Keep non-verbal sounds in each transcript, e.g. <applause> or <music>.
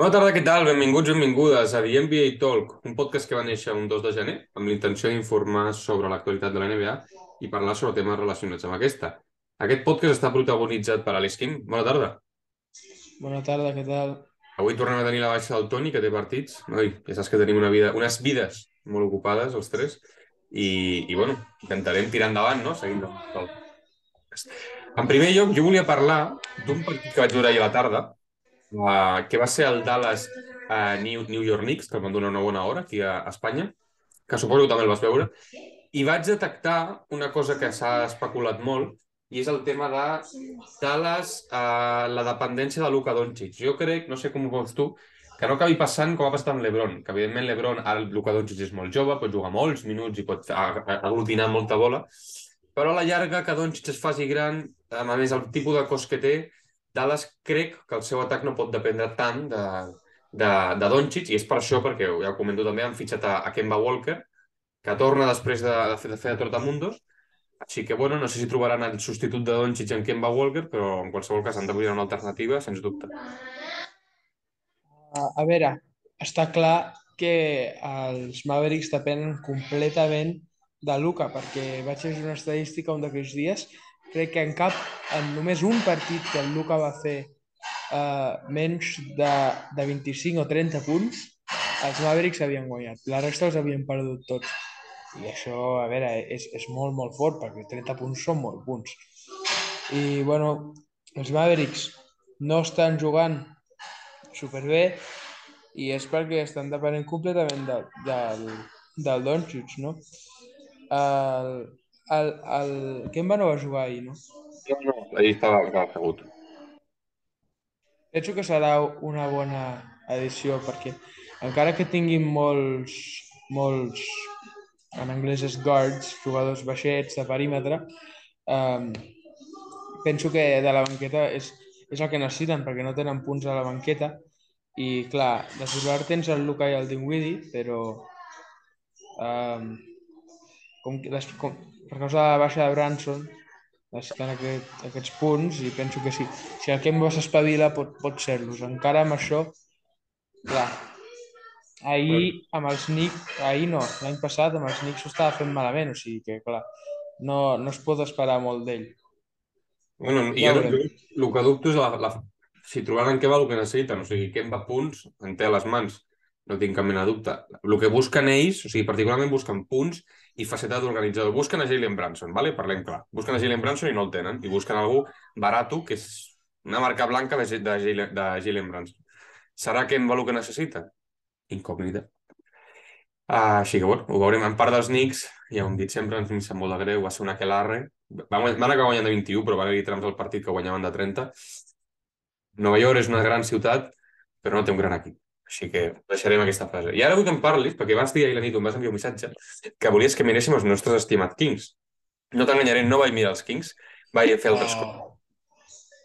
Bona tarda, què tal? Benvinguts i benvingudes a The NBA Talk, un podcast que va néixer un 2 de gener amb l'intenció d'informar sobre l'actualitat de la NBA i parlar sobre temes relacionats amb aquesta. Aquest podcast està protagonitzat per Alice Kim. Bona tarda. Bona tarda, què tal? Avui tornem a tenir la baixa del Toni, que té partits. Noi, ja saps que tenim una vida, unes vides molt ocupades, els tres, i, i bueno, intentarem tirar endavant, no? Seguint el... En primer lloc, jo volia parlar d'un partit que vaig veure ahir a la tarda, uh, que va ser el Dallas uh, New, New York Knicks, que van donar una bona hora aquí a, Espanya, que suposo que també el vas veure, i vaig detectar una cosa que s'ha especulat molt, i és el tema de Dallas, uh, la dependència de Luka Doncic. Jo crec, no sé com ho veus tu, que no acabi passant com ha passat amb l'Ebron, que evidentment l'Ebron, ara Luka Doncic és molt jove, pot jugar molts minuts i pot aglutinar molta bola, però a la llarga que Doncic es faci gran, a més el tipus de cos que té, Dallas crec que el seu atac no pot dependre tant de, de, de Doncic i és per això, perquè ja ho comento també, han fitxat a, a Kemba Walker, que torna després de, de, fer, de fer de Trotamundos, així que, bueno, no sé si trobaran el substitut de Doncic en Kemba Walker, però en qualsevol cas han de buscar una alternativa, sens dubte. A veure, està clar que els Mavericks depenen completament de Luca, perquè vaig llegir una estadística un d'aquells dies crec que en cap, en només un partit que el Luca va fer uh, menys de, de 25 o 30 punts, els Mavericks havien guanyat. La resta els havien perdut tots. I això, a veure, és, és molt, molt fort, perquè 30 punts són molt punts. I, bueno, els Mavericks no estan jugant superbé i és perquè estan depenent completament de, del, del Doncic, no? El, el, el Kemba no va jugar ahir, no? No, no, ahir estava, assegut. Penso que serà una bona edició perquè encara que tinguin molts, molts, en anglès és guards, jugadors baixets de perímetre, um, penso que de la banqueta és, és el que necessiten perquè no tenen punts a la banqueta i clar, de titular tens el Luka i el Dinwiddie, però um, com, les, com, per causa de la baixa de Branson estan aquest, aquests punts i penso que sí. Si el Kemba s'espavila pot, pot ser-los. Encara amb això, clar, ahir amb els Knicks, ahir no, l'any passat amb els Knicks ho estava fent malament, o sigui que clar, no, no es pot esperar molt d'ell. Bueno, i ja jo, jo, el que dubto és la, la, si trobaran què va el que necessiten, o sigui, Kemba punts, en té a les mans, no tinc cap mena de dubte. El que busquen ells, o sigui, particularment busquen punts i faceta d'organitzador. Busquen a Jalen Branson, vale? parlem clar. Busquen a Jalen Branson i no el tenen. I busquen algú barato, que és una marca blanca de, de, Jalen, de Jalen Branson. Serà que en el que necessita? Incògnita. Uh, així que, bueno, ho veurem. En part dels Knicks, ja ho hem dit sempre, ens sap molt de greu, va ser una aquelarre. Van, van acabar guanyant de 21, però van haver-hi trams al partit que guanyaven de 30. Nova York és una gran ciutat, però no té un gran equip. Així que deixarem aquesta frase. I ara vull que em parlis, perquè vas dir ahir la nit on vas enviar un missatge, que volies que miréssim els nostres estimats Kings. No t'enganyaré, no vaig mirar els Kings, vaig fer altres oh. coses.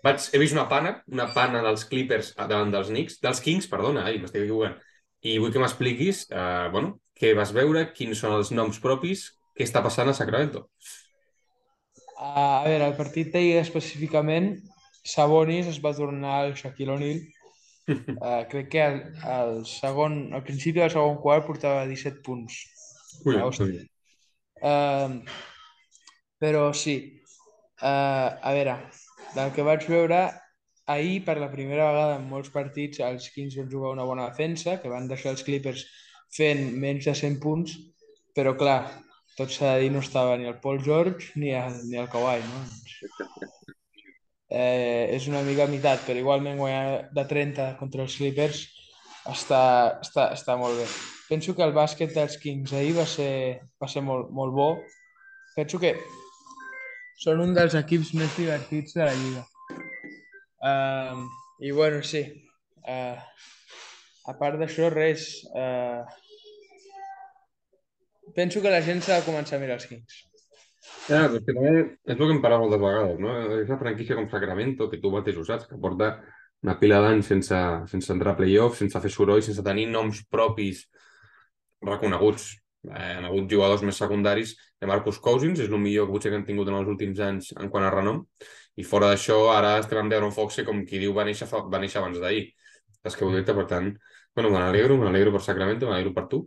Vaig, he vist una pana, una pana dels Clippers davant dels Knicks, dels Kings, perdona, ai, m'estic equivocant. I vull que m'expliquis, eh, bueno, què vas veure, quins són els noms propis, què està passant a Sacramento. Uh, a veure, el partit d'ahir específicament, Sabonis es va tornar al Shaquille O'Neal Uh, <laughs> crec que el, el segon, al principi del segon quart portava 17 punts. Ui, uh, però sí, uh, a veure, del que vaig veure, ahir per la primera vegada en molts partits els Kings van jugar una bona defensa, que van deixar els Clippers fent menys de 100 punts, però clar, tot s'ha de dir, no estava ni el Paul George ni el, ni el Kawhi, no? <laughs> eh, és una mica mitat, però igualment guanyar de 30 contra els Clippers està, està, està molt bé. Penso que el bàsquet dels Kings ahir va ser, va ser molt, molt bo. Penso que són un dels equips més divertits de la Lliga. Uh, I bueno, sí. Uh, a part d'això, res. Uh, penso que la gent s'ha de començar a mirar els Kings. Ja, és que també és el que hem parlat moltes vegades, no? És una franquícia com Sacramento, que tu mateix ho saps, que porta una pila d'anys sense, sense entrar a playoff, sense fer soroll, sense tenir noms propis reconeguts. Eh, han hagut jugadors més secundaris de Marcus Cousins, és el millor que potser que han tingut en els últims anys en quant a renom, i fora d'això ara estem veure un Foxe com qui diu va néixer, fa, va néixer abans d'ahir. les que heu dit, per tant, bueno, me n'alegro, me n'alegro per Sacramento, me n'alegro per tu.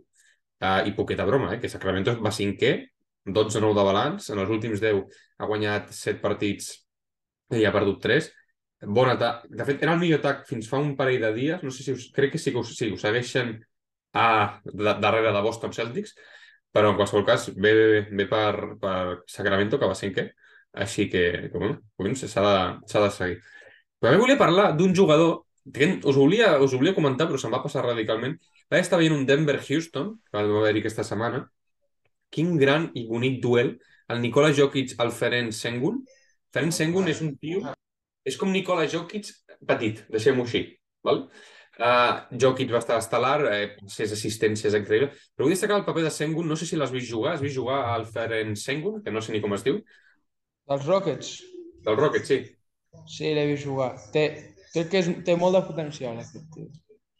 Uh, I poqueta broma, eh, que Sacramento va cinquè, 12-9 de balanç, en els últims 10 ha guanyat 7 partits i ha perdut 3. Bon atac. De fet, era el millor atac fins fa un parell de dies. No sé si us... Crec que sí que us, sí, us segueixen a, de, darrere de Boston Celtics, però en qualsevol cas ve, ve, ve per, per Sacramento, que va cinquè. Així que, que bueno, s'ha de, de seguir. Però també volia parlar d'un jugador que us volia, us volia comentar, però se'm va passar radicalment. Va estar veient un Denver-Houston, que va haver-hi aquesta setmana. Quin gran i bonic duel. El Nikola Jokic al Ferenc Sengun. Ferenc Sengun és un tio... És com Nikola Jokic petit, deixem-ho així. Val? Uh, Jokic va estar estel·lar, eh, ses assistències increïbles, però vull destacar el paper de Sengun, no sé si l'has vist jugar, has vist jugar al Ferenc Sengun, que no sé ni com es diu. Dels Rockets? Del Rockets, sí. Sí, l'he vist jugar. Té, crec que és, té molt de potencial, aquest tio.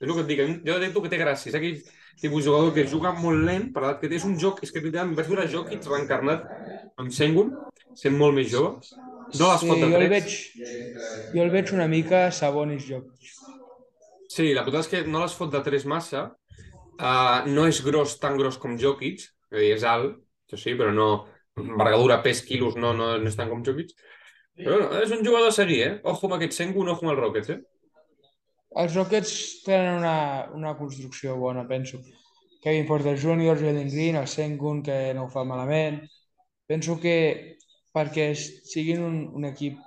És el que et dic, jo detecto que té gràcia. És aquell tipus jugador que juga molt lent, per que és un joc, és que em vaig veure Jokic reencarnat amb Sengun, sent molt més jove. No les sí, jo el tres. veig, jo el veig una mica Sabonis Jokic. Sí, la veritat és que no les fot de tres massa. Uh, no és gros, tan gros com Jokic, és dir, és alt, això sí, però no... Envergadura, pes, quilos, no, no, no és tant com Jokic. Però bueno, és un jugador a seguir, eh? Ojo amb aquest Sengun, ojo amb el Rockets, eh? Els Rockets tenen una, una construcció bona, penso. Kevin Porter Jr., Jalen Green, el Sengun, que no ho fa malament. Penso que perquè siguin un, un equip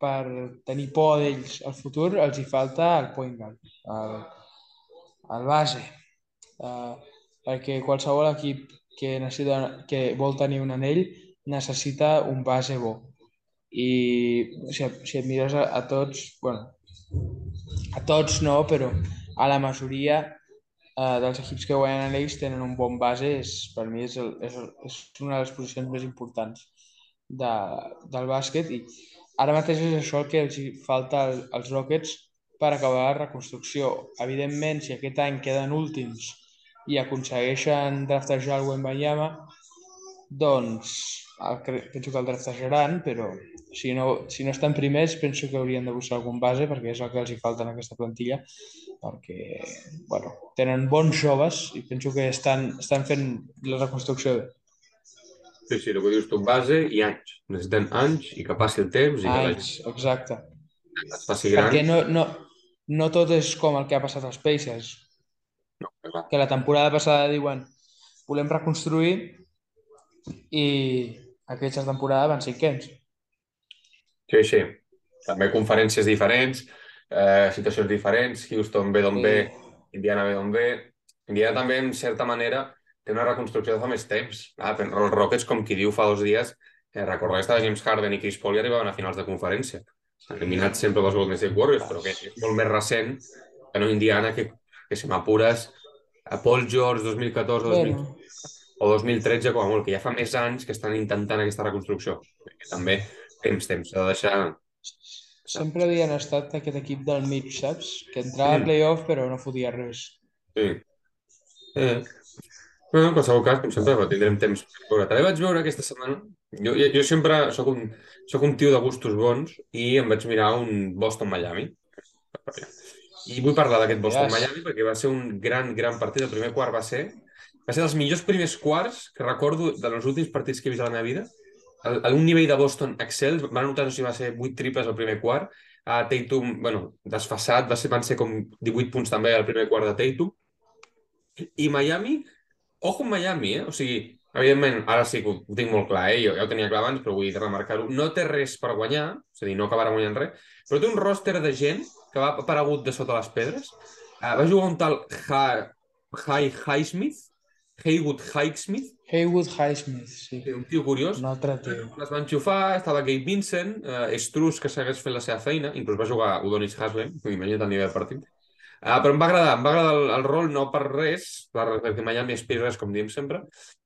per tenir por d'ells al futur, els hi falta el point guard, el, el base. Uh, perquè qualsevol equip que, necessita, que vol tenir un anell necessita un base bo. I si, si et mires a, a tots, bueno, a tots no, però a la majoria eh, dels equips que guanyen anells tenen un bon base, és, per mi és, el, és, és una de les posicions més importants de, del bàsquet i ara mateix és això el que els falta als Rockets per acabar la reconstrucció. Evidentment, si aquest any queden últims i aconsegueixen draftejar el Wembanyama, doncs penso que el draftejaran, però si no, si no estan primers penso que haurien de buscar algun base perquè és el que els hi falta en aquesta plantilla perquè bueno, tenen bons joves i penso que estan, estan fent la reconstrucció bé. Sí, sí, el que dius tu, base i anys. Necessiten anys i que passi el temps i anys, que la... exacte. es faci gran. Perquè no, no, no tot és com el que ha passat als Pacers. No, clar. Que la temporada passada diuen volem reconstruir i aquesta temporada van cinquens. Sí, sí. També conferències diferents, eh, situacions diferents. Houston ve d'on Sí. ve, Indiana ve d'on ve. Indiana també, en certa manera, té una reconstrucció de fa més temps. Ah, però els Rockets, com qui diu fa dos dies, eh, recordar que estava James Harden i Chris Paul i arribaven a finals de conferència. Eliminats sempre pels Golden State Warriors, però que és molt més recent que no Indiana, que, que si m'apures, a Paul George 2014 2015 Bueno, o 2013 com a molt, que ja fa més anys que estan intentant aquesta reconstrucció. Que també temps, temps, s'ha de deixar... sempre havien estat aquest equip del mig, saps? Que entrava Mm. a playoff però no fotia res. Sí. Eh. Bueno, en qualsevol cas, com sempre, però tindrem temps per veure. També vaig veure aquesta setmana... Jo, jo, jo sempre sóc un, sóc un tio de gustos bons i em vaig mirar un Boston-Miami. I vull parlar d'aquest Boston-Miami perquè va ser un gran, gran partit. El primer quart va ser... Va ser dels millors primers quarts que recordo dels últims partits que he vist a la meva vida. A, un nivell de Boston excel, van anotar, no sé si va ser 8 triples al primer quart. A Tatum, bueno, desfassat, va ser, van ser com 18 punts també al primer quart de Tatum. I Miami, ojo amb Miami, eh? O sigui, evidentment, ara sí que ho, tinc molt clar, eh? Jo ja ho tenia clar abans, però vull remarcar-ho. No té res per guanyar, és a dir, no acabarà guanyant res, però té un roster de gent que va aparegut de sota les pedres. Uh, va jugar un tal ha High Highsmith, Haywood Highsmith, Haywood Highsmith, sí. un tio curiós. Un altre tio. Les va enxufar, estava Gabe Vincent, eh, Struz, que segueix fent la seva feina, inclús va jugar Udonis Haslem, imagina't el nivell del partit. Uh, però em va agradar, em va agradar el, el rol, no per res, per, perquè Miami aspira res, com diem sempre,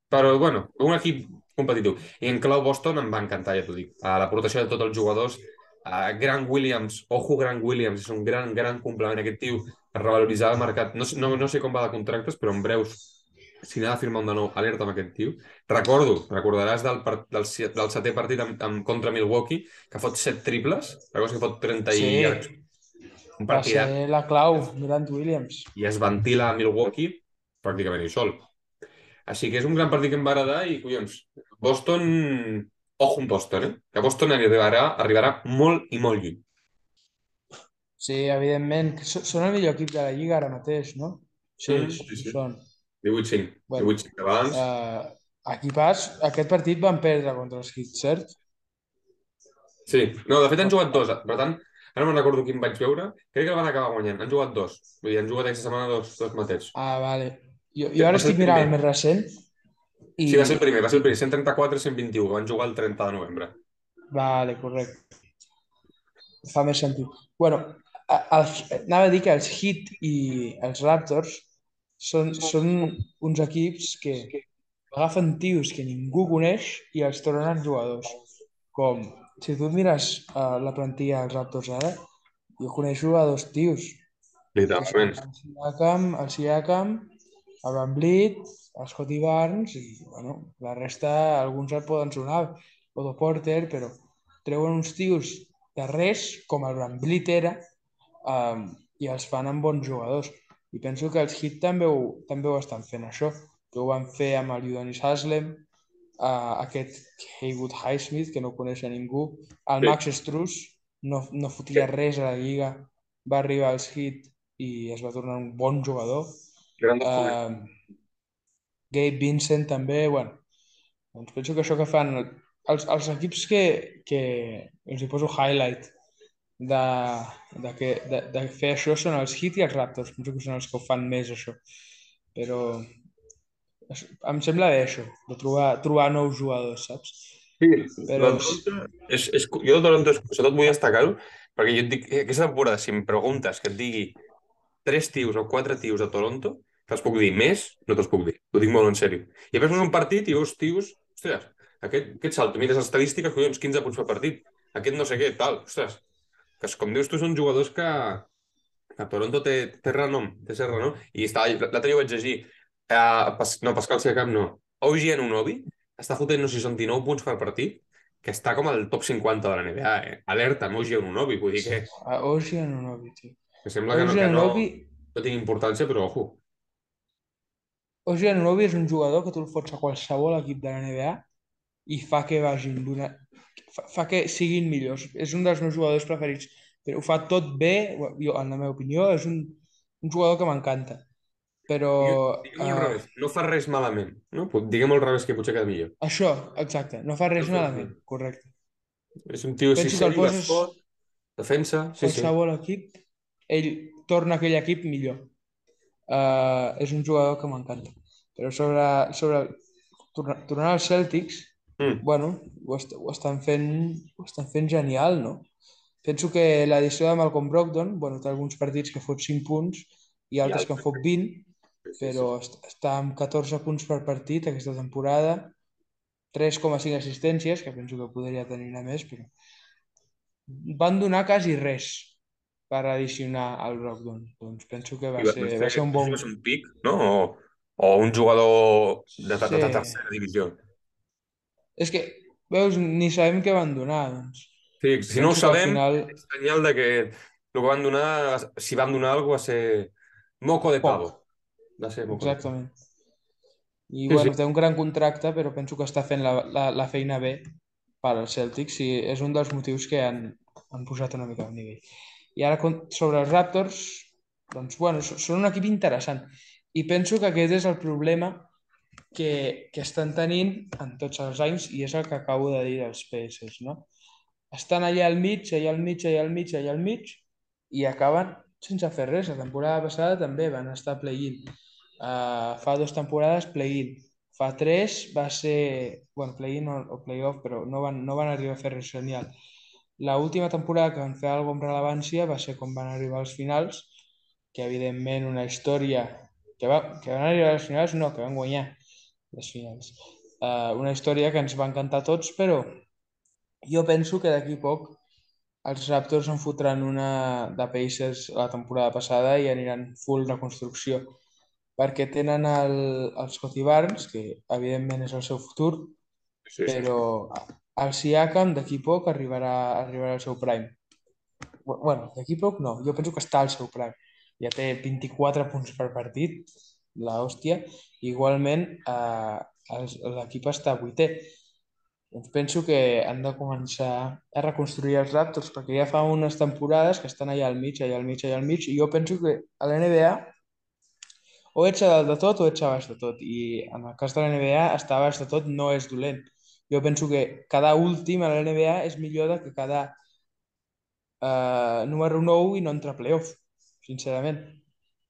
però, bueno, un equip competitiu. I en clau Boston em va encantar, ja t'ho dic. Uh, L'aportació de tots els jugadors, uh, Grant Williams, ojo Grant Williams, és un gran, gran complement aquest tio per revaloritzar el mercat. No, no, no sé com va de contractes, però en breus si n'ha de firmar un de nou, alerta amb aquest tio. Recordo, recordaràs del, part, del, del setè partit amb, amb, contra Milwaukee, que fot set triples, recordes que fot 30 Sí. i... un Va partidat ser la clau, Durant Williams. i es ventila a Milwaukee pràcticament ell sol. Així que és un gran partit que em va agradar i, collons, Boston... Ojo amb Boston, eh? Que Boston arribarà, arribarà molt i molt lluny. Sí, evidentment. Són el millor equip de la Lliga ara mateix, no? Sí, Mm, sí, sí. són. 18-5. Bueno, 18-5 abans. Uh, aquí pas, aquest partit van perdre contra els Heat, cert? Sí, no, de fet han jugat dos. Per tant, ara no me'n recordo quin vaig veure. Crec que el van acabar guanyant. Han jugat dos. Vull dir, han jugat aquesta setmana dos, dos matets. Ah, vale. Jo, jo ara el estic mirant el més recent i... Sí, va ser el primer, va ser el primer. 134-121, que van jugar el 30 de novembre. Vale, correcte. Fa més sentit. bueno, els, anava a dir que els Heat i els Raptors són, són uns equips que agafen tios que ningú coneix i els tornen jugadors. Com, si tu mires uh, la plantilla dels Raptors ara, jo coneixo a dos tios. Literalment. El Siakam, el Siakam, el Van Vliet, el Scotty Barnes i, bueno, la resta, alguns et poden sonar, Otto Porter, però treuen uns tios de res, com el Van Vliet era, um, i els fan amb bons jugadors. I penso que els Heat també ho, també ho estan fent, això. Que ho van fer amb el Udonis Haslem, uh, aquest Haywood Highsmith, que no coneix a ningú, el Sí. Max Strus, no, no fotia res a la lliga, va arribar als Heat i es va tornar un bon jugador. Gran. Uh, Gabe Vincent també, bueno, doncs penso que això que fan els, els equips que, que els hi poso highlight de, de, que, de, de fer això són els Heat i els Raptors, penso que són els que ho fan més això, però em sembla bé això, de trobar, trobar nous jugadors, saps? Sí, Però de Toronto és, és, jo de Toronto sobretot vull destacar-ho perquè jo et dic, eh, aquesta temporada, si em preguntes que et digui tres tios o quatre tios a Toronto, te'ls puc dir més, no te'ls puc dir. Ho dic molt en sèrio. I després un partit i veus tios, ostres, aquest, aquest salto, mires les estadístiques, collons, 15 punts per partit, aquest no sé què, tal, ostres, que com dius tu, són jugadors que, que a Toronto té, té renom, té cert renom, i l'altre dia ho vaig llegir, uh, Pas, no, Pascal Siakam no, OG Anunobi està fotent, no sé si són 19 punts per partit, que està com al top 50 de la NBA, eh? Alerta amb OG Anunobi, vull dir que, Oji Anunobi, tio. que sembla que no, Oji que no, no tingui importància, però ojo. Oji Anunobi és un jugador que tu el fots a qualsevol equip de la NBA i fa que vagin d'una... Fa, fa que siguin millors. És un dels meus jugadors preferits. Però ho fa tot bé, jo, en la meva opinió, és un, un jugador que m'encanta. Però Diguem-ho al eh, revés, no fa res malament, no? Diguem-ho al revés, que potser queda millor. això, exacte, no fa res No malament, res. correcte. És un tio Penso que el poses- basfot, defensa, sí, sí. Qualsevol equip, ell torna aquell equip millor. Eh, és un jugador que m'encanta. Però sobre, sobre torna- tornant als Celtics, Mm. bueno, ho, est ho, estan fent, ho estan fent genial, no? Penso que l'edició de Malcolm Brogdon, bueno, té alguns partits que fot 5 punts i altres que en fot 20, Sí, sí, però est està amb 14 punts per partit aquesta temporada, 3,5 assistències, que penso que podria tenir una més, però van donar quasi res per adicionar al Brogdon. Doncs penso que va I va, ser, va ser un bon... un pic, no? O, o un jugador de, de, de, de Sí. tercera divisió. És que, veus, ni sabem què van donar, doncs. Sí, si no ho al sabem, final- és senyal de que el que van donar, si van donar alguna cosa, va ser moco de Poc. pavo. Va ser moco. Exactament. I Sí, bueno, sí. té un gran contracte, però penso que està fent la, la, la feina bé per als Celtics i és un dels motius que han, han posat una mica al nivell. I ara sobre els Raptors, doncs bueno, són un equip interessant i penso que aquest és el problema que, que estan tenint en tots els anys i és el que acabo de dir dels PS, no? Estan allà al mig, allà al mig, allà al mig, allà al mig i acaben sense fer res. La temporada passada també van estar play-in. Uh, fa dues temporades play-in. Fa tres va ser, bueno, play-in o, o play-off, però no van, no van arribar a fer res genial. La última temporada que van fer alguna amb rellevància va ser quan van arribar als finals, que evidentment una història que, va, que van arribar als finals, no, que van guanyar les finals. Uh, una història que ens va encantar a tots, però jo penso que d'aquí poc els Raptors en fotran una de Pacers la temporada passada i aniran full reconstrucció perquè tenen el, el Scotty Barnes, que evidentment és el seu futur, Sí, sí. però el Siakam d'aquí poc arribarà, arribarà al seu prime. bueno, d'aquí poc no, jo penso que està al seu prime. Ja té 24 punts per partit, la hòstia. Igualment, eh, l'equip està vuitè. Doncs penso que han de començar a reconstruir els Raptors perquè ja fa unes temporades que estan allà al mig, allà al mig, allà al mig, i jo penso que a la NBA o ets a dalt de tot o ets a baix de tot. I en el cas de la NBA, estar a baix de tot no és dolent. Jo penso que cada últim a la NBA és millor que cada eh, número 9 i no entra a playoff, sincerament.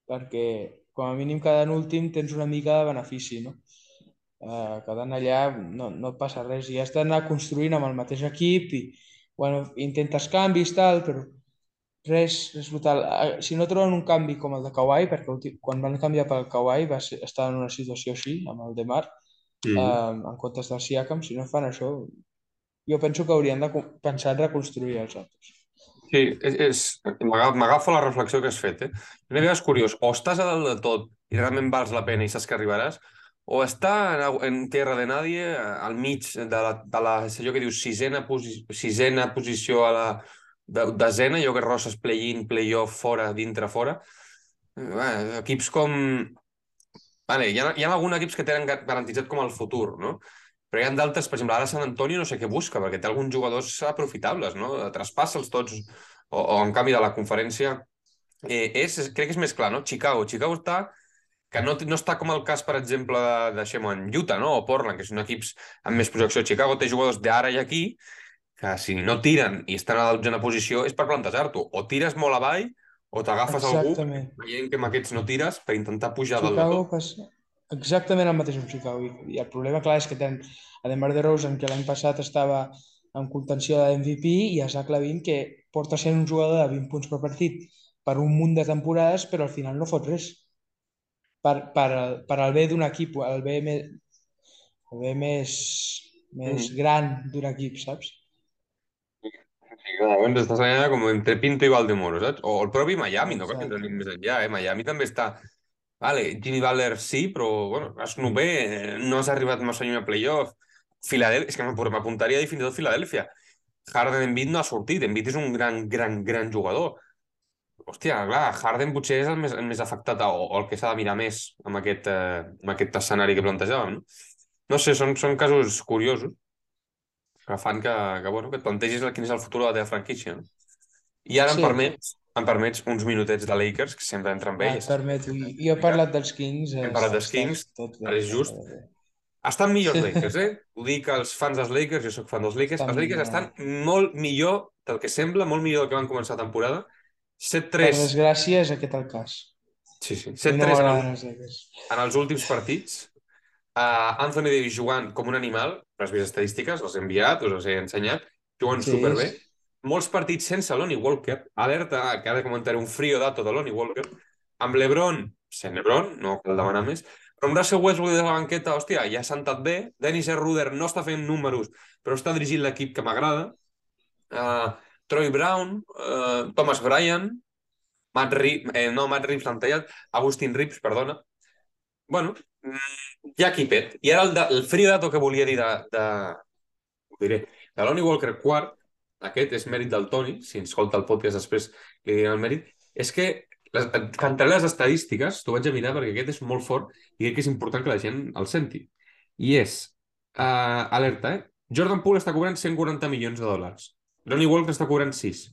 Perquè com a mínim cada últim tens una mica de benefici, no? Eh, quedant allà no, no et passa res. I has d'anar construint amb el mateix equip i bueno, intentes canvis, tal, però res, res brutal. Eh, si no troben un canvi com el de Kawhi, perquè quan van canviar pel Kawhi va ser, estar en una situació així, amb el de Mar, mm. eh, en comptes del Siakam, si no fan això, jo penso que haurien de pensar en reconstruir els altres. Sí, és, és, m'agafa la reflexió que has fet. Eh? Una vegada és curiós, o estàs a dalt de tot i realment vals la pena i saps que arribaràs, o està en, en terra de nadie, al mig de la, de la allò que dius sisena, posi, sisena posició a la de, desena, allò que rosses play-in, play-off, fora, dintre, fora. Bé, equips com... Vale, hi, ha, hi ha alguns equips que tenen garantitzat com el futur, no? Però hi ha d'altres, per exemple, ara Sant Antonio no sé què busca, perquè té alguns jugadors aprofitables, no? Traspassa'ls tots, o, o en canvi de la conferència. Eh, és, crec que és més clar, no? Chicago. Chicago està que no, no està com el cas, per exemple, de, deixem en Utah, no? o Portland, que són equips amb més projecció. Chicago té jugadors d'ara i aquí que si no tiren i estan a la dotzena posició és per plantejar-t'ho. O tires molt avall o t'agafes algú veient que amb aquests no tires per intentar pujar Chicago del passa exactament el mateix amb Chicago. I el problema, clar, és que tenen a DeMar DeRozan, que l'any passat estava en contenció de MVP, i a Zach Lavin, que porta sent un jugador de 20 punts per partit per un munt de temporades, però al final no fot res. Per, per, per al bé d'un equip, el bé, més, el bé més, més mm. gran d'un equip, saps? Sí, moment estàs allà com entre Pinto i Valdemoro, saps? O el propi Miami, Exacte. no cal que més enllà, eh? Miami també està Vale, Jimmy Butler sí, però bueno, has no bé, no has arribat massa lluny a playoff. Filadèlfia, és que m'apuntaria fins i tot Filadèlfia. Harden Embiid no ha sortit, Embiid és un gran, gran, gran jugador. Hòstia, clar, Harden potser és el més, el més afectat o, o el que s'ha de mirar més amb aquest, eh, amb aquest escenari que plantejàvem, no? No sé, són, són casos curiosos que fan que, que, bueno, que et plantegis quin és el futur de la teva franquícia. No? I ara sí. em permets em permets uns minutets de Lakers, que sempre entren bé. Ah, permeto. Jo he parlat dels Kings. Hem parlat dels Kings, tot bé, és just. Estan millors Lakers, eh? Ho dic als fans dels Lakers, jo sóc fan dels Lakers. Estan els Lakers estan molt millor del que sembla, molt millor del que van començar la temporada. 7-3... Per desgràcia és aquest el cas. Sí, sí. 7-3 no en, el... en els últims partits. Uh, Anthony Davis jugant com un animal, les meves estadístiques, les he enviat, us les he ensenyat, jugant sí, superbé. Sí molts partits sense Lonnie Walker, alerta, que ara comentaré un frio dato de Lonnie Walker, amb l'Ebron, sent l'Ebron, no cal demanar més, però amb Russell Westbrook de la banqueta, hòstia, ja s'ha sentat bé, Dennis Ruder no està fent números, però està dirigint l'equip que m'agrada, uh, Troy Brown, uh, Thomas Bryan, Matt Reeves, eh, no, Matt Reeves l'han tallat, Agustin Reeves, perdona. Bueno, mm, ja equipet. I ara el, de, el frio dato que volia dir de, de, ho diré, de Lonnie Walker quart, aquest és mèrit del Toni, si ens escolta el podcast després li diré el mèrit, és que les, cantaré les estadístiques, t'ho vaig a mirar perquè aquest és molt fort i crec que és important que la gent el senti. I és, uh, alerta, eh? Jordan Poole està cobrant 140 milions de dòlars. Ronnie Walker està cobrant 6.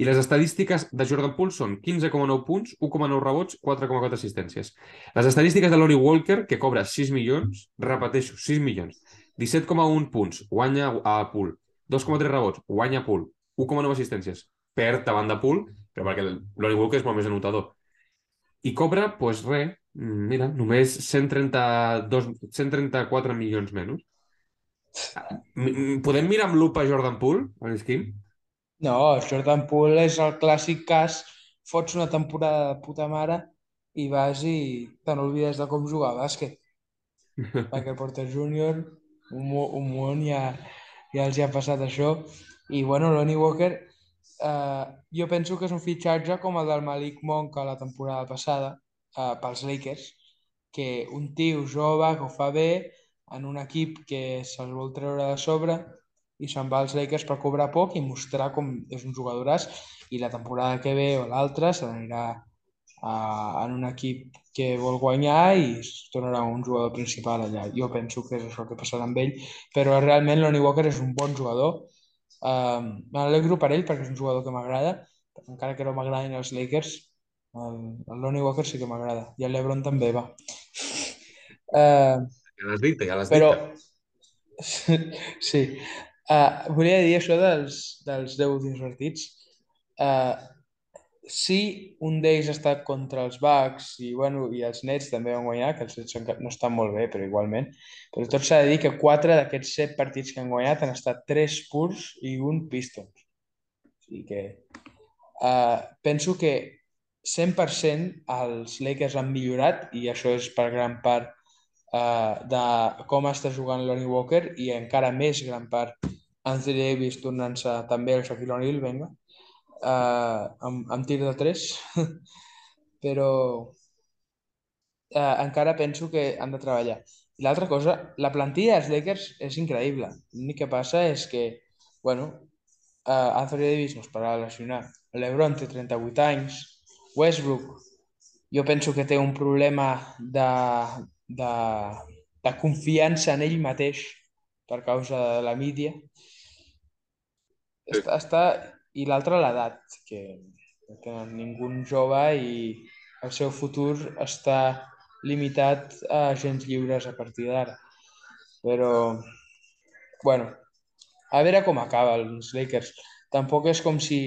I les estadístiques de Jordan Poole són 15,9 punts, 1,9 rebots, 4,4 assistències. Les estadístiques de Lonnie Walker, que cobra 6 milions, repeteixo, 6 milions, 17,1 punts, guanya a Poole, 2,3 rebots, guanya Pool, 1,9 assistències, perd davant de Pool, però perquè l'Oni Walker és molt més anotador. I cobra, doncs pues, res, mira, només 132, 134 milions menys. Podem mirar amb lupa Jordan Poole, Quim? No, Jordan Poole és el clàssic cas, fots una temporada de puta mare i vas i te n'olvides de com jugar a bàsquet. <laughs> Michael Porter Jr., un, un món ja ja els ha passat això. I, bueno, Lonnie Walker, eh, jo penso que és un fitxatge com el del Malik Monk a la temporada passada eh, pels Lakers, que un tio jove que ho fa bé en un equip que se'l vol treure de sobre i se'n va als Lakers per cobrar poc i mostrar com és un jugadoràs i la temporada que ve o l'altra se n'anirà en un equip que vol guanyar i es tornarà un jugador principal allà. Jo penso que és això que passarà amb ell, però realment Lonnie Walker és un bon jugador. Um, M'alegro per ell perquè és un jugador que m'agrada, encara que no m'agradin els Lakers, el, el Lonnie Walker sí que m'agrada. I el LeBron també va. Uh, ja l'has dit, ja l'has però... dit. <laughs> sí. Uh, volia dir això dels, dels 10 últims partits. Uh, sí, un d'ells ha estat contra els Bucks i, bueno, i els Nets també van guanyar, que els Nets no estan molt bé, però igualment. Però tot s'ha de dir que quatre d'aquests set partits que han guanyat han estat tres purs i un Pistons. O sigui que uh, penso que 100% els Lakers han millorat i això és per gran part uh, de com està jugant Lonnie Walker i encara més gran part Anthony Davis tornant-se també el Shaquille O'Neal, venga, uh, amb, amb tir de 3, <laughs> però uh, encara penso que han de treballar. I l'altra cosa, la plantilla dels Lakers és increïble. L'únic que passa és que, bueno, uh, Anthony Davis no es pararà de lesionar. LeBron té 38 anys. Westbrook, jo penso que té un problema de, de, de confiança en ell mateix per causa de la mídia. Sí. Està, està... I l'altre, l'edat, que no tenen ningú jove i el seu futur està limitat a agents lliures a partir d'ara. Però, bueno, a veure com acaba els Lakers. Tampoc és com si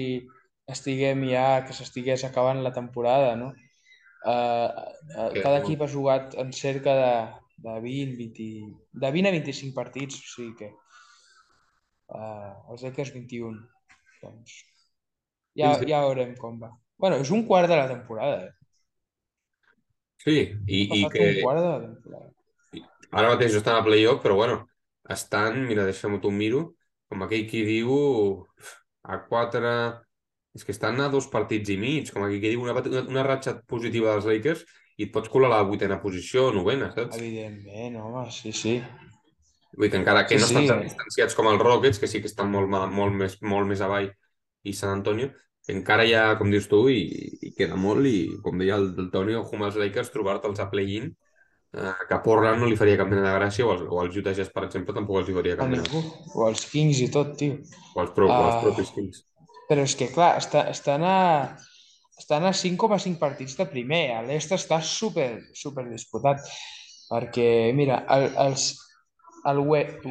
estiguem ja, que s'estigués acabant la temporada, no? Uh, uh, cada equip ha jugat en cerca de, de 20, 20, de 20 a 25 partits, o sigui que uh, els Lakers 21. Doncs ja, ja veurem com va. bueno, és un quart de la temporada. Eh? Sí, i, i que... un quart de la temporada. Ara mateix estan a playoff, però bueno, estan, mira, deixa'm t'ho miro, com aquell qui diu a quatre... És que estan a dos partits i mig, com aquell qui diu una, una, una ratxa positiva dels Lakers i et pots colar a la vuitena posició, novena, saps? Evidentment, home, sí, sí. Vull dir, encara que sí, no estan sí. tan distanciats com els Rockets, que sí que estan molt, molt, més, molt més avall, i San Antonio, que encara hi ha, com dius tu, i, i queda molt, i com deia el, el Toni, ojo amb els Lakers, trobar-te'ls a play-in, eh, que a Portland no li faria cap mena de gràcia, o als, o als Utah Jazz, per exemple, tampoc els hi faria cap mena. O als Kings i tot, tio. O als, pro, uh, o als ah, propis Kings. Però és que, clar, està, estan a estan a 5,5 partits de primer. A l'est està super, super disputat. Perquè, mira, el, els, el West,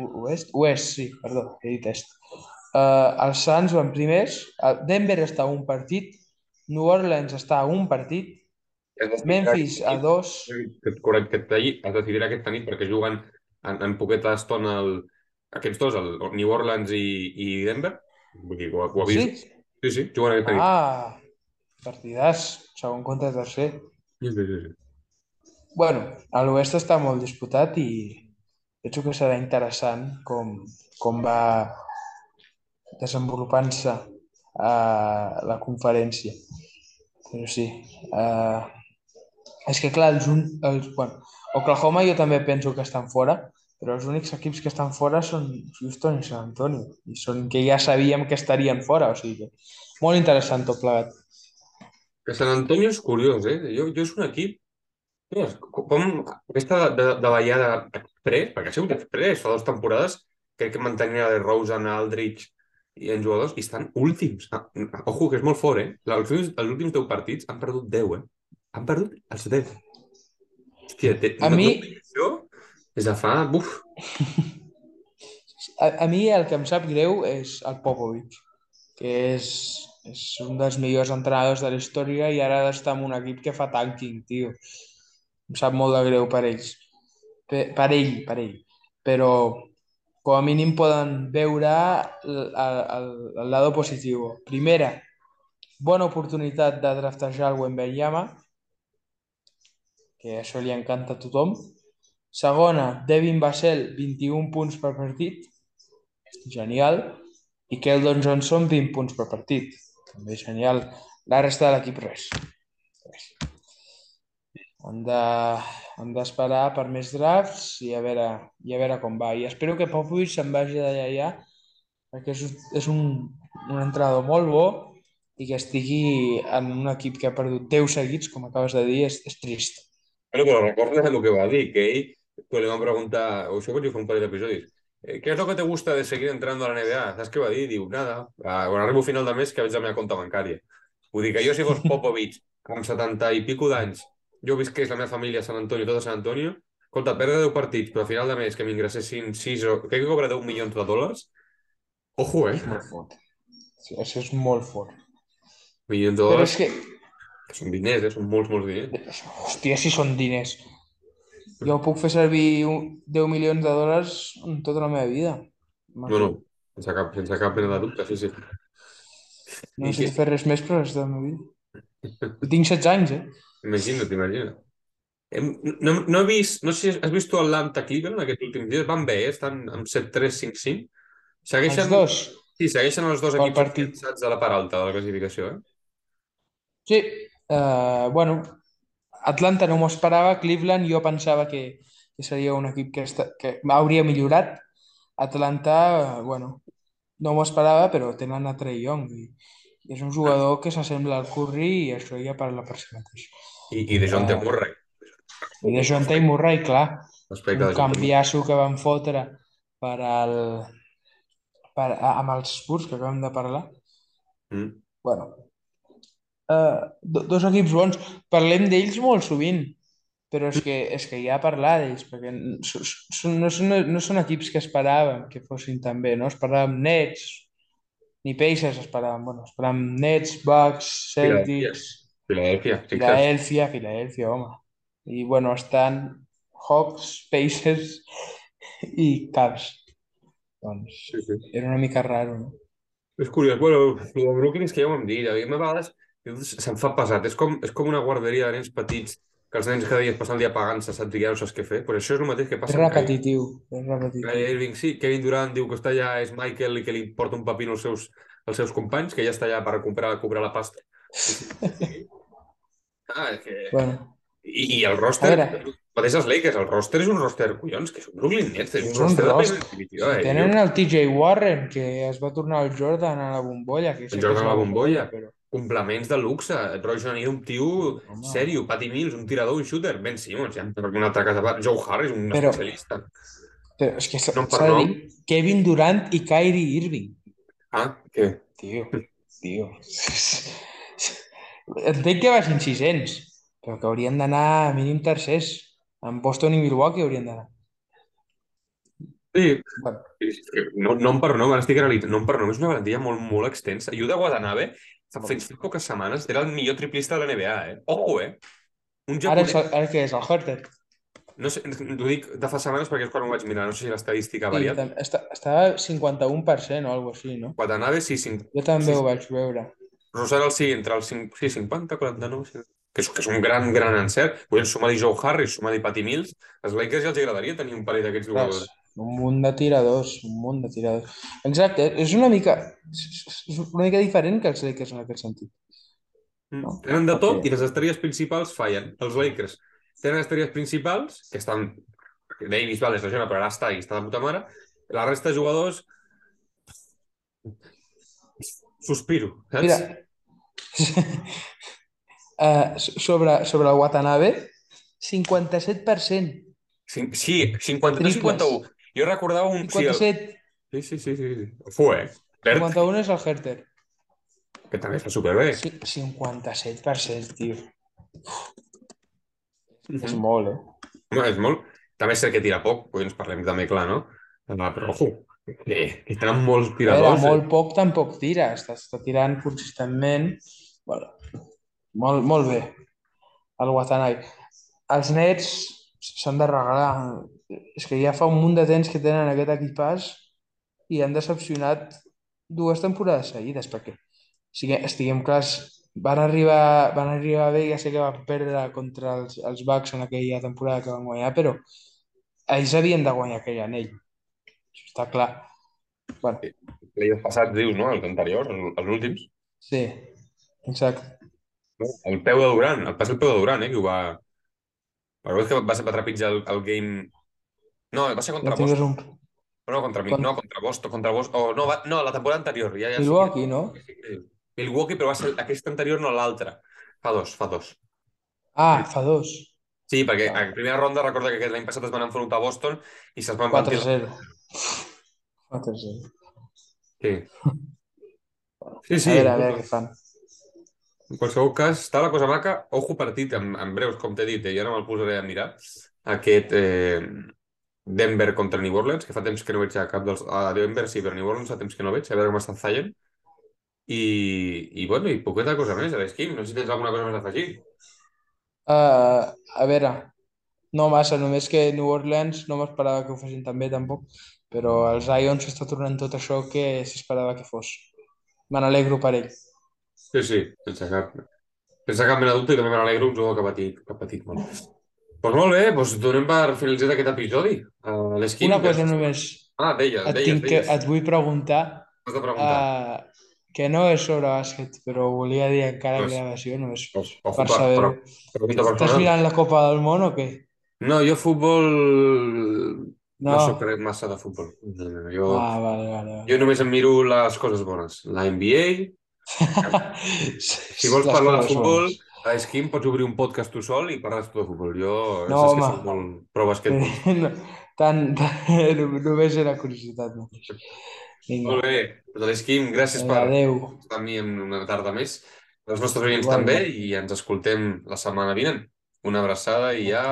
West, sí, perdó, he dit est. Uh, els Suns van primers, el Denver està a un partit, New Orleans està a un partit, Memphis a dos... Correcte, has decidir aquesta nit perquè juguen en, en poqueta estona el, aquests dos, el New Orleans i, i Denver. Vull dir, ho, ho ha vist? Sí? Sí, sí, juguen aquesta nit. Ah, partidàs, segon contra tercer. Sí, sí, sí. Bueno, a l'oest està molt disputat i penso que serà interessant com, com va desenvolupant-se uh, la conferència. Però sí, uh, és que clar, els, els, bueno, Oklahoma jo també penso que estan fora, però els únics equips que estan fora són Houston i San Antonio, i són que ja sabíem que estarien fora, o sigui que molt interessant tot plegat. Que San Antonio és curiós, eh? Jo, jo és un equip com aquesta de, de ballada després, perquè ha sigut després, fa dues temporades, crec que mantenia de Rosen, Aldrich i en jugadors, i estan últims. Ah, ojo, que és molt fort, eh? Els últims, els últims 10 partits han perdut 10, eh? Han perdut els 10. Hòstia, te, a no, mi... No, des de fa... Buf. <laughs> A, a mi el que em sap greu és el Popovic, que és, és un dels millors entrenadors de la història i ara està en un equip que fa tanking, tio em sap molt de greu per ells. Per, per ell, per ell. Però com a mínim poden veure el, el, el lado positiu. Primera, bona oportunitat de draftejar el Wembenyama, que això li encanta a tothom. Segona, Devin Vassell, 21 punts per partit, genial. I Keldon Johnson, 20 punts per partit, també genial. La resta de l'equip, res. res hem de, hem d'esperar per més drafts i a veure, i a veure com va. I espero que Popovich se'n vagi d'allà ja perquè és, és un, un entrenador molt bo i que estigui en un equip que ha perdut 10 seguits, com acabes de dir, és, és trist. Bueno, però recorda el que va dir, que ell, pues, le van preguntar, o això vaig fer un parell d'episodis, eh, ¿qué es lo que te gusta de seguir entrando a la NBA? Saps què va dir? Diu, nada, ah, quan arribo a final de mes que veig la meva compte bancària. Vull dir que jo si fos <laughs> Popovich, amb 70 i pico d'anys, jo visqués la meva família a Sant Antonio, tot a Sant Antonio, escolta, perdre 10 partits, però a final de mes que m'ingressessin 6 o... Crec que cobra 10 milions de dòlars. Ojo, eh? És molt fort. Sí, això és molt fort. Milions de Però dòlars, és que, que són diners, eh? Són molts, molts diners. hòstia, si són diners. Jo puc fer servir un- 10 milions de dòlars en tota la meva vida. No, no, sense cap, sense cap mena de dubte, sí, sí. No necessito que- fer res més per la resta de la meva vida. <laughs> Tinc 16 anys, eh? Imagina't, imagina't. No, no he vist, no sé si has vist tu Atlanta Cleveland aquests últims dies, van bé, eh? estan amb 7-3-5-5. Segueixen, Els dos. Sí, segueixen els dos equips partit. a la part alta de la classificació, eh? Sí, eh, bueno, Atlanta no m'ho esperava, Cleveland jo pensava que, que seria un equip que, esta, que hauria millorat. Atlanta, bueno, no m'ho esperava, però tenen a Trey Young i, i és un jugador que s'assembla al Curry i això ja parla per si mateix. I, i de John uh, Murray, I de John Tay Murray, clar, respecte un canviasso que van fotre per al, per, amb els Spurs que acabem de parlar. Mm. bueno, do, dos equips bons. Parlem d'ells molt sovint, però és que, és que hi ha a parlar d'ells, perquè n- s- s- són- no, són, no són equips que esperàvem que fossin tan bé, no? Esperàvem Nets, ni Pacers esperàvem, bueno, esperàvem Nets, Bucks, Celtics, Filadèlfia, Sixers. Filadèlfia, Filadèlfia, home. I, bueno, estan Hawks, Pacers i Cavs. Doncs Sí, sí. era una mica raro, no? És curiós. Bueno, el de Brooklyn és que ja ho hem dit. A mi a vegades se'm fa pesat. És com, és com una guarderia de nens petits que els nens cada dia es passen el dia pagant-se, saps? I ja no saps què fer. Però això és el mateix que És passa Kyrie. repetitiu, és repetitiu. Irving, sí. Kevin Durant diu que està allà, és Michael, i que li porta un papino als seus, als seus companys, que ja està allà per comprar, cobrar la pasta. Ah, que... Bueno, I, I el roster, mateix els Lakers, el roster és un roster, collons, que és un Brooklyn Nets, és un un roster de roster. primera eh? tenen el TJ Warren, que es va tornar el Jordan a la bombolla. Que El Jordan a la bombolla. Però... complements de luxe. Roy Johnny, un tio Home. sèrio, Patty Mills, un tirador, un shooter, Ben Simmons, ja una altra casa. part. Joe Harris, un Però- especialista. però és que s'ha s'ha de dir Kevin Durant i Kyrie Irving. Ah, què? Tio, tio. <laughs> Entenc que vagin 600, però que haurien d'anar a mínim tercers. En Boston i Milwaukee haurien d'anar. Sí, Bueno, no, nom per nom, ara estic analitzant. Nom per nom és una plantilla molt, molt extensa. Yuda Watanabe, fa, fins fa poques setmanes, era el millor triplista de la NBA, eh? Ojo, eh? Un ara, és, japonès... ara què és? El Horter? No sé, t'ho dic de fa setmanes perquè és quan ho vaig mirar, no sé si l'estadística ha Sí, variat. tam- està, estava 51% o alguna cosa així, no? Watanabe, sí, cinc, Jo també Sí. ho vaig veure. Rosell sí, entre els 5, sí, 50, 49, sí. que és, que és un gran, gran encert. Vull sumar-hi Joe Harris, sumar-hi Patty Mills, als Lakers ja els agradaria tenir un parell d'aquests jugadors. Un munt de tiradors, un munt de tiradors. Exacte, és una mica, és una mica diferent que els Lakers en aquest sentit. Mm. No? Tenen de tot Perquè- i les estrelles principals fallen. Els Lakers tenen estrelles principals, que estan... Davis, vale, es lesiona, però ara està i està de puta mare. La resta de jugadors... Sospiro, saps? Mira, uh, <laughs> sobre, sobre el Watanabe, 57%. Cin- Sí, 50, no Triples. 51. Jo recordava un... Sí, el... 57, sí, sí, sí, sí, sí. Fue, eh? Perd, 51 és el Herter. que també està superbé. Sí, 57%, tio. És Mhm. molt, eh? Home, és molt... També és cert que tira poc, doncs parlem també clar, no? Ah, Però, ojo, que, que tenen molts A veure, tiradors. eh? molt poc tampoc tira, està, està tirant consistentment. Bueno, molt, molt bé, el Watanabe. Els Nets s'han de regalar. És que ja fa un munt de temps que tenen aquest equipàs i han decepcionat dues temporades seguides, perquè sigue, estiguem clars, van arribar, van arribar bé, ja sé que van perdre contra els, els Bucks en aquella temporada que van guanyar, però ells havien de guanyar aquell anell. Això està clar. Bueno, Playoffs passats, dius, no? Els anteriors, els, últims. Sí, exacte. El peu de Durant, el pas el peu de Durant, eh? Que ho va... Però és que va, va trepitjar el, el game... No, va ser contra Boston. un... No, contra, Con- no, contra Boston, contra Boston. Oh, no, va, no, la temporada anterior. Ja, ja Milwaukee, no? Milwaukee, però va ser aquesta anterior, no l'altra. Fa dos, fa dos. Ah, fa dos. Sí, perquè Ah. en primera ronda recorda que aquest l'any passat es van enfrontar a Boston i se'ls van partir... 4-0. 4-0. Sí. <laughs> Sí, sí. a veure, a veure què fan. En qualsevol cas, està la cosa maca. Ojo partit, en, en breus, com t'he dit, eh, i ara me'l posaré a mirar. Aquest eh, Denver contra New Orleans, que fa temps que no veig a cap dels... A Denver sí, però New Orleans fa temps que no veig, a veure com està Zion. I, i bueno, i poqueta cosa més, a l'esquim. No sé si tens alguna cosa més a afegir. Uh, a veure, no massa, només que New Orleans no m'esperava que ho fessin tan bé tampoc, però el Zion s'està tornant tot això que s'esperava que fos. Me n'alegro per ell. Sí, sí, sense cap, sense cap mena de dubte i també me n'alegro un jugador que ha patit, que ha patit molt. Doncs molt bé, doncs donem per finalitzat aquest episodi. Uh. Una cosa només, Ah, deies, et, deies, que, deies. et vull preguntar, Has de preguntar. uh, que no és sobre bàsquet, però volia dir encara en Pues- gravació, només Ojo, ojo, per per, saber. per, pregunta Estàs mirant la Copa del Món o què? No, jo futbol... No, No. sóc massa de futbol. No, no, jo, Ah, vale, vale. jo només em miro les coses bones. La NBA, <laughs> si vols parlar de futbol, a l'esquim pots obrir un podcast tu sol i parles tu de futbol. Jo No, saps que home. soc molt pro basquetbol. <laughs> no, tant, tant, <laughs> només era curiositat. No? Vinga, Molt bé, doncs a l'esquim, gràcies vinga, per adeu. estar amb mi en una tarda més. Els nostres oients també i ens escoltem la setmana vinent. Una abraçada i ja...